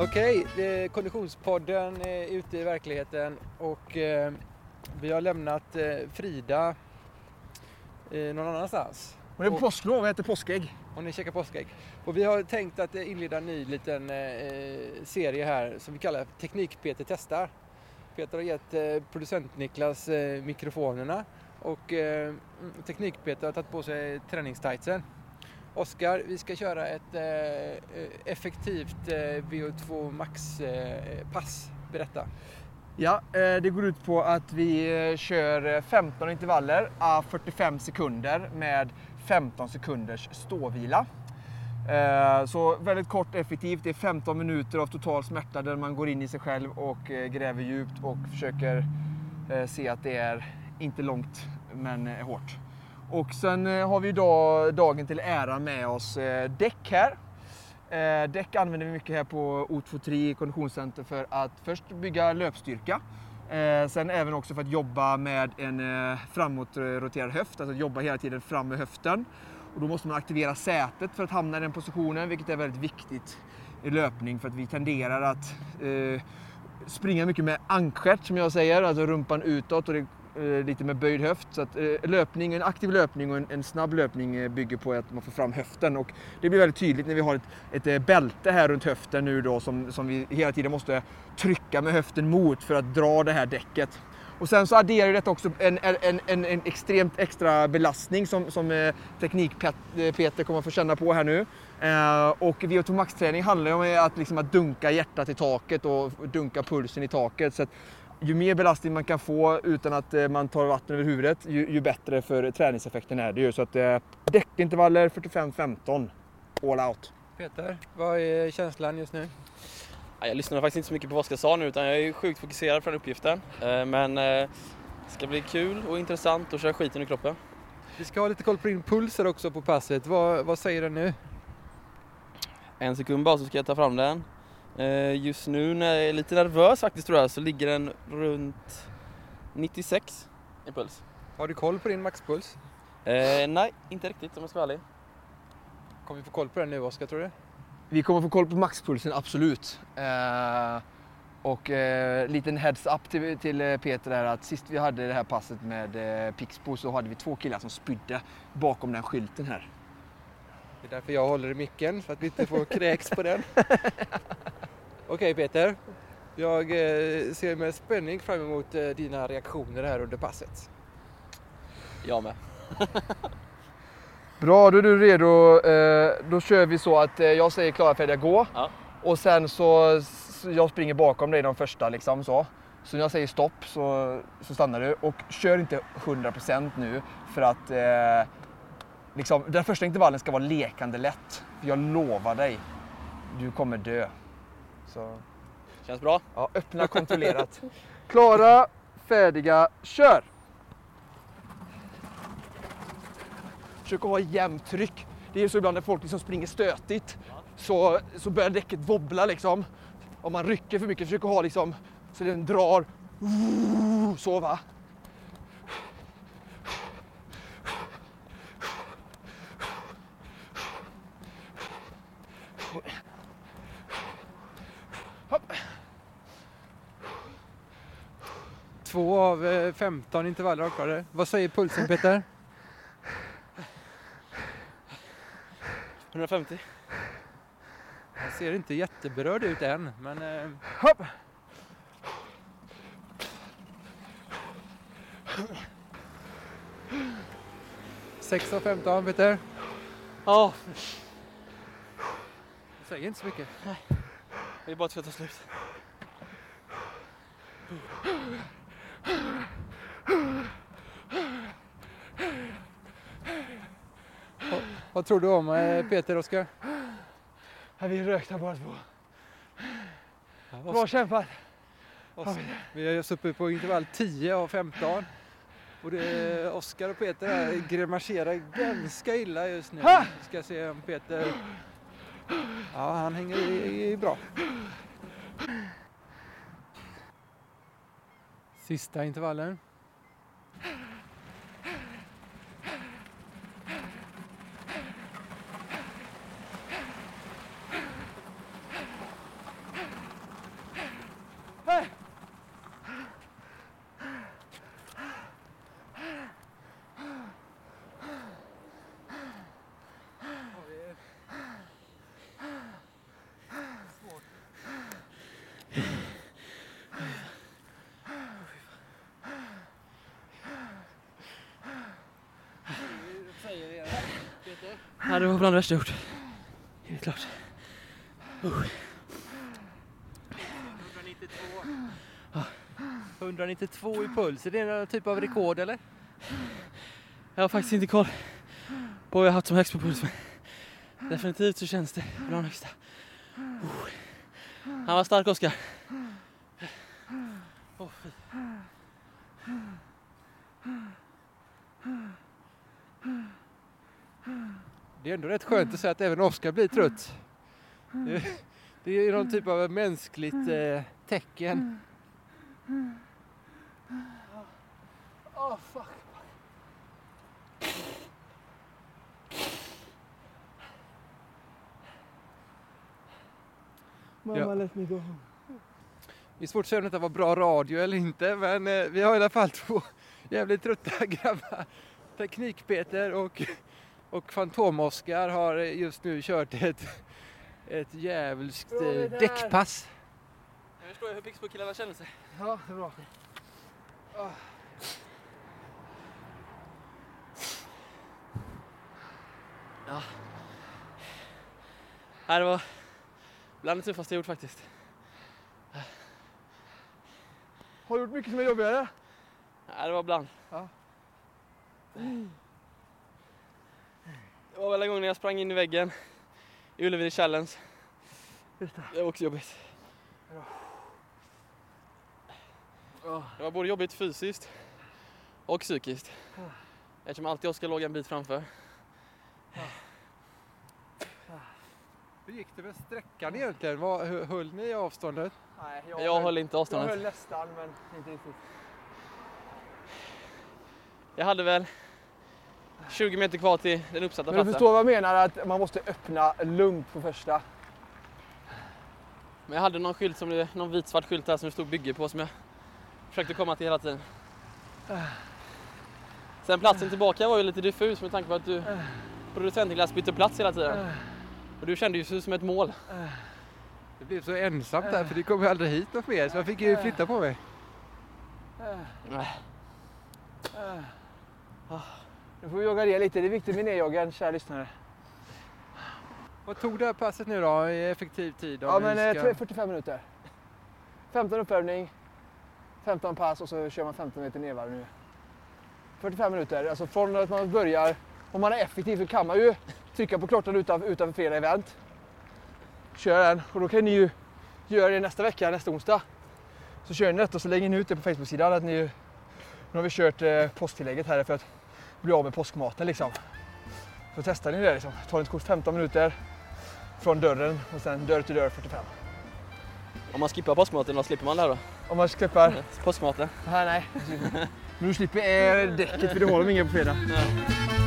Okej, okay, Konditionspodden är ute i verkligheten och eh, vi har lämnat eh, Frida eh, någon annanstans. Hon är på påsklov och äter påskägg. Hon är käkar påskägg. Och vi har tänkt att inleda en ny liten serie här som vi kallar Teknik-Peter testar. Peter har gett producent-Niklas mikrofonerna och Teknik-Peter har tagit på sig träningstightsen. Oskar, vi ska köra ett eh, effektivt eh, VO2 Max-pass. Eh, Berätta. Ja, eh, det går ut på att vi eh, kör eh, 15 intervaller à 45 sekunder med 15 sekunders ståvila. Eh, så väldigt kort effektivt. Det är 15 minuter av total smärta där man går in i sig själv och eh, gräver djupt och försöker se att det är inte långt men hårt. Och sen eh, har vi idag dagen till ära med oss eh, däck här. Eh, däck använder vi mycket här på O23 Konditionscenter för att först bygga löpstyrka. Eh, sen även också för att jobba med en framåtroterad höft, alltså jobba hela tiden fram med höften. Och då måste man aktivera sätet för att hamna i den positionen, vilket är väldigt viktigt i löpning för att vi tenderar att eh, springa mycket med ankstjärt som jag säger, alltså rumpan utåt och det Eh, lite med böjd höft. Så att, eh, löpning, en aktiv löpning och en, en, snabb löpning eh, bygger på att man får fram höften. Och det blir väldigt tydligt när vi har ett, ett bälte här runt höften nu då som, som vi hela tiden måste trycka med höften mot för att dra det här däcket. Och sen så adderar detta också en, en, en, en extremt extra belastning som, som Teknik-Peter kommer att få känna på här nu. Eh, och VO2 Max-träning handlar ju om att, liksom, att dunka hjärtat i taket och dunka pulsen i taket. Så ju mer belastning man kan få utan att eh, man tar vatten över huvudet, ju, ju bättre för träningseffekten är det ju. Så att eh, däckintervaller 45-15, all out. Peter, vad är känslan just nu? Jag lyssnade faktiskt inte så mycket på vad Oskar sa nu utan jag är sjukt fokuserad på den uppgiften. Eh, men det ska bli kul och intressant att köra skiten ur kroppen. Vi ska ha lite koll på din puls här också på passet. Vad, vad säger den nu? En sekund bara så ska jag ta fram den. Eh, just nu när jag är lite nervös faktiskt tror jag så ligger den runt 96 i puls. Har du koll på din maxpuls? Eh, nej, inte riktigt om jag ska vara ärlig. Kommer vi få koll på den nu Oskar tror du? Vi kommer få koll på maxpulsen, absolut. Eh, och eh, liten heads-up till, till eh, Peter är att sist vi hade det här passet med eh, Pixbo så hade vi två killar som spydde bakom den skylten här. Det är därför jag håller i micken, så att vi inte får kräks på den. Okej Peter, jag eh, ser med spänning fram emot eh, dina reaktioner här under passet. Jag med. Bra, då är du redo. Eh, då kör vi så att jag säger klara, färdiga, gå. Ja. Och sen så, jag springer bakom dig de första liksom så. Så när jag säger stopp så, så stannar du och kör inte 100% nu för att eh, liksom, den första intervallen ska vara lekande lätt. Jag lovar dig, du kommer dö. Så. Känns bra. Ja, öppna kontrollerat. Klara, färdiga, kör! Försök att ha jämnt tryck. Det är så ibland när folk liksom springer stötigt så, så börjar däcket wobbla liksom. Om man rycker för mycket, försök att ha liksom så den drar. Så va. Två av 15 eh, intervaller avklarade. Vad säger pulsen Peter? 150. Han ser inte jätteberörd ut än, men... Eh... Hopp. Sex av 15 Peter. Ja. Du säger inte så mycket. Nej. Det är bara att det ska ta slut. Vad, vad tror du om eh, Peter Oskar? Ja, vi rökta båda två. Bra kämpat! Vi har suttit på intervall 10 av 15. Och det Oskar och Peter här grimaserar ganska illa just nu. Vi ska se om Peter... Ja, han hänger i, i bra. Sista intervallen. Ja, det var bland det värsta jag gjort. Helt klart. 192 i puls, är det någon typ av rekord eller? Jag har faktiskt inte koll på vad jag har haft som högst på puls. Men definitivt så känns det bland de högsta. Oh. Han var stark Oskar. Oh, fy. Det är ändå rätt skönt att säga att även Oskar blir trött. Det, det är någon typ av mänskligt eh, tecken. Oh, fuck. Mamma, Ja. let me go home. Det är svårt att säga om detta var bra radio eller inte men eh, vi har i alla fall två jävligt trötta grabbar. Teknik-Peter och, och Fantom-Oskar har just nu kört ett, ett djävulskt eh, däckpass. Jag förstår hur Pixbo-killarna känner sig. Ja, det är bra. Nej, det var bland det tuffaste jag gjort faktiskt. Har du gjort mycket som är jobbigare? Nej, det var bland. Ja. Det var väl en gång när jag sprang in i väggen i Ullevi Challenge. Just det. Det var också jobbigt. Det var både jobbigt fysiskt och psykiskt. Eftersom alltid Oskar låg en bit framför. Hur gick det med sträckan egentligen? Vad, höll ni avståndet? Nej, Jag höll inte jag avståndet. höll nästan, men inte riktigt. Jag hade väl 20 meter kvar till den uppsatta Men du platsen. förstår vad jag menar, att man måste öppna lugnt på första. Men jag hade någon skylt som det, någon vit svart skylt här som det stod bygge på som jag försökte komma till hela tiden. Sen platsen tillbaka var ju lite diffus med tanke på att du producentglass bytte plats hela tiden. Och du kände ju som ett mål. Det blev så ensamt där för det kom ju aldrig hit något mer så jag fick ju flytta på mig. Nu får vi jogga det lite, det är viktigt med nedjoggen, kära lyssnare. Vad tog det här passet nu då i effektiv tid? Ja, men ska- eh, 45 minuter. 15 uppvärmning, 15 pass och så kör man 15 meter nedvarv nu. 45 minuter, alltså från att man börjar, om man är effektiv så kan man ju trycka på klockan utanför, utanför flera event. Kör den och då kan ni ju göra det nästa vecka, nästa onsdag. Så kör ni detta och så lägger ni ut det på Facebook-sidan att ni, nu har vi kört eh, påsktillägget här för att bli av med påskmaten liksom. Så testar ni det liksom. tar inte kort 15 minuter från dörren och sen dörr till dörr 45. Om man skippar påskmaten, då slipper man det här då? Om man skippar... Påskmaten. Nej, nej. Men du slipper eh, däcket för det har de inga på fredag. Ja.